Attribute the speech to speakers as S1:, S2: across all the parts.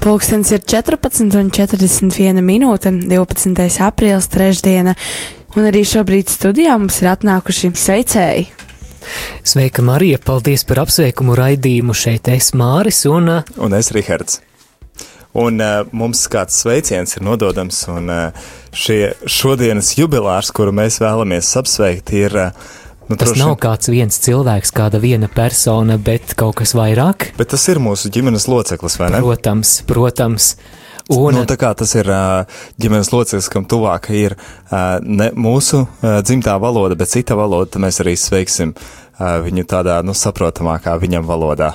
S1: Pulkstenis ir 14,41 minūte, 12. aprīlis, trešdiena, un arī šobrīd studijā mums ir atnākuši sveicēji.
S2: Sveika, Marija! Paldies par apsveikumu raidījumu. Šeit es Māris un,
S3: un es Rihards. Un uh, mums kāds sveiciens ir nododams, un uh, šie šodienas jubilārs, kuru mēs vēlamies apsveikt, ir uh,
S2: Nu, tas droši... nav kāds viens cilvēks, kāda viena persona, bet kaut kas vairāk.
S3: Bet tas ir mūsu ģimenes loceklis, vai ne?
S2: Protams, protams. Un...
S3: Nu, tā kā tas ir ģimenes loceklis, kam tuvāka ir ne mūsu dzimtā valoda, bet cita valoda, tad mēs arī sveiksim viņu tādā, nu, saprotamākā viņam valodā.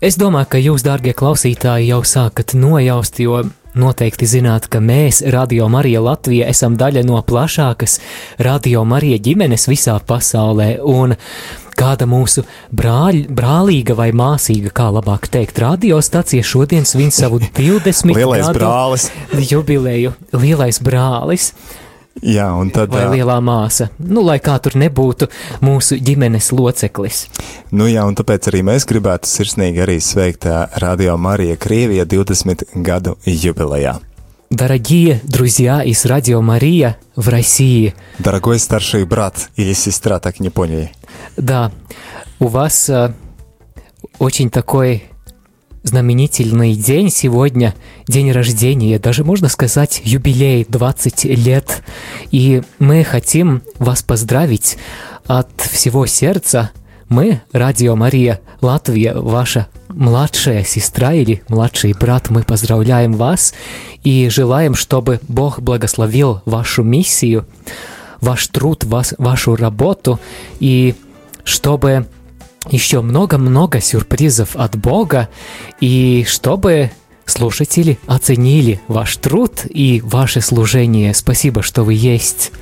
S2: Es domāju, ka jūs, dārgie klausītāji, jau sākat nojaust, jo Noteikti zināt, ka mēs, Radio Marija Latvija, esam daļa no plašākas Radio Marija ģimenes visā pasaulē, un kāda mūsu brāļ, brālīga vai māsīga, kā labāk teikt, radiostacija šodien svin savu 20 gadu jubileju. Lielais brālis.
S3: Jā, un tad.
S2: Vai lielā māsa. Nu, lai kā tur nebūtu mūsu ģimenes loceklis.
S3: Nu jā, un tāpēc arī mēs gribētu sirsnīgi arī sveikt Radio Marija Krievija 20 gadu юбилея.
S2: Дорогие друзья из Радио Мария в России.
S3: Дорогой старший брат или сестра, так не поняли.
S2: Да, у вас э, очень такой знаменательный день сегодня, день рождения, даже можно сказать юбилей 20 лет. И мы хотим вас поздравить от всего сердца. Мы, Радио Мария Латвия, ваша младшая сестра или младший брат, мы поздравляем вас и желаем, чтобы Бог благословил вашу миссию, ваш труд, вас, вашу работу, и чтобы еще много-много сюрпризов от Бога, и чтобы слушатели оценили ваш труд и ваше служение. Спасибо, что вы есть.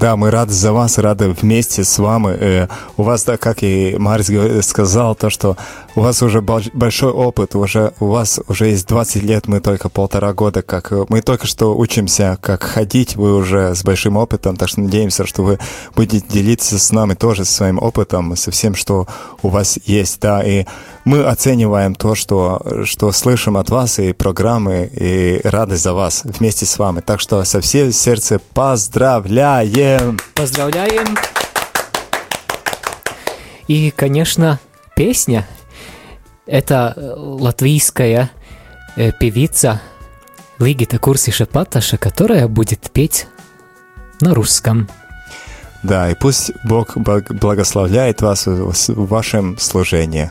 S3: Да, мы рады за вас, рады вместе с вами. Э, у вас, да, как и Марис сказал, то, что у вас уже большой опыт, уже у вас уже есть 20 лет, мы только полтора года, как мы только что учимся, как ходить, вы уже с большим опытом, так что надеемся, что вы будете делиться с нами тоже своим опытом, со всем, что у вас есть, да, и мы оцениваем то, что, что слышим от вас, и программы, и рады за вас вместе с вами. Так что со всем сердца поздравляем!
S2: Поздравляем! И, конечно, песня. Это латвийская э, певица Лигита Курсиша Паташа, которая будет петь на русском.
S3: Да, и пусть Бог благословляет вас в вашем служении.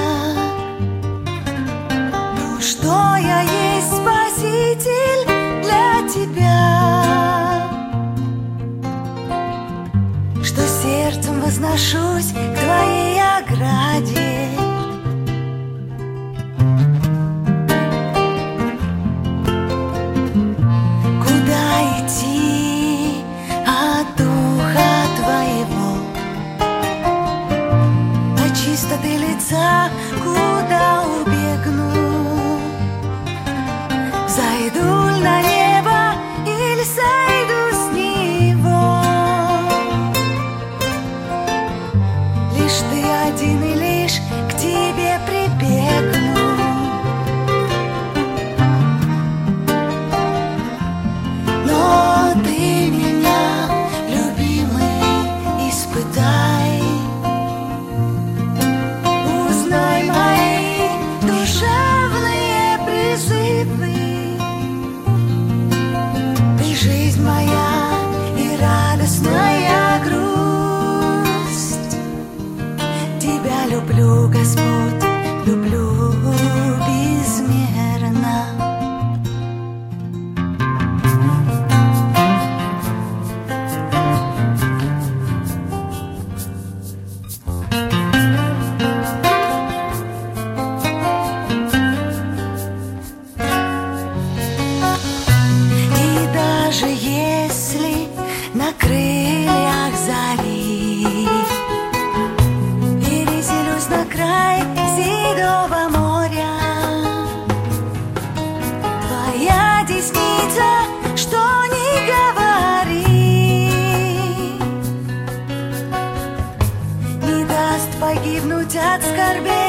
S4: возношусь к твоей ограде. Куда идти от духа твоего? От чистоты лица куда volverme.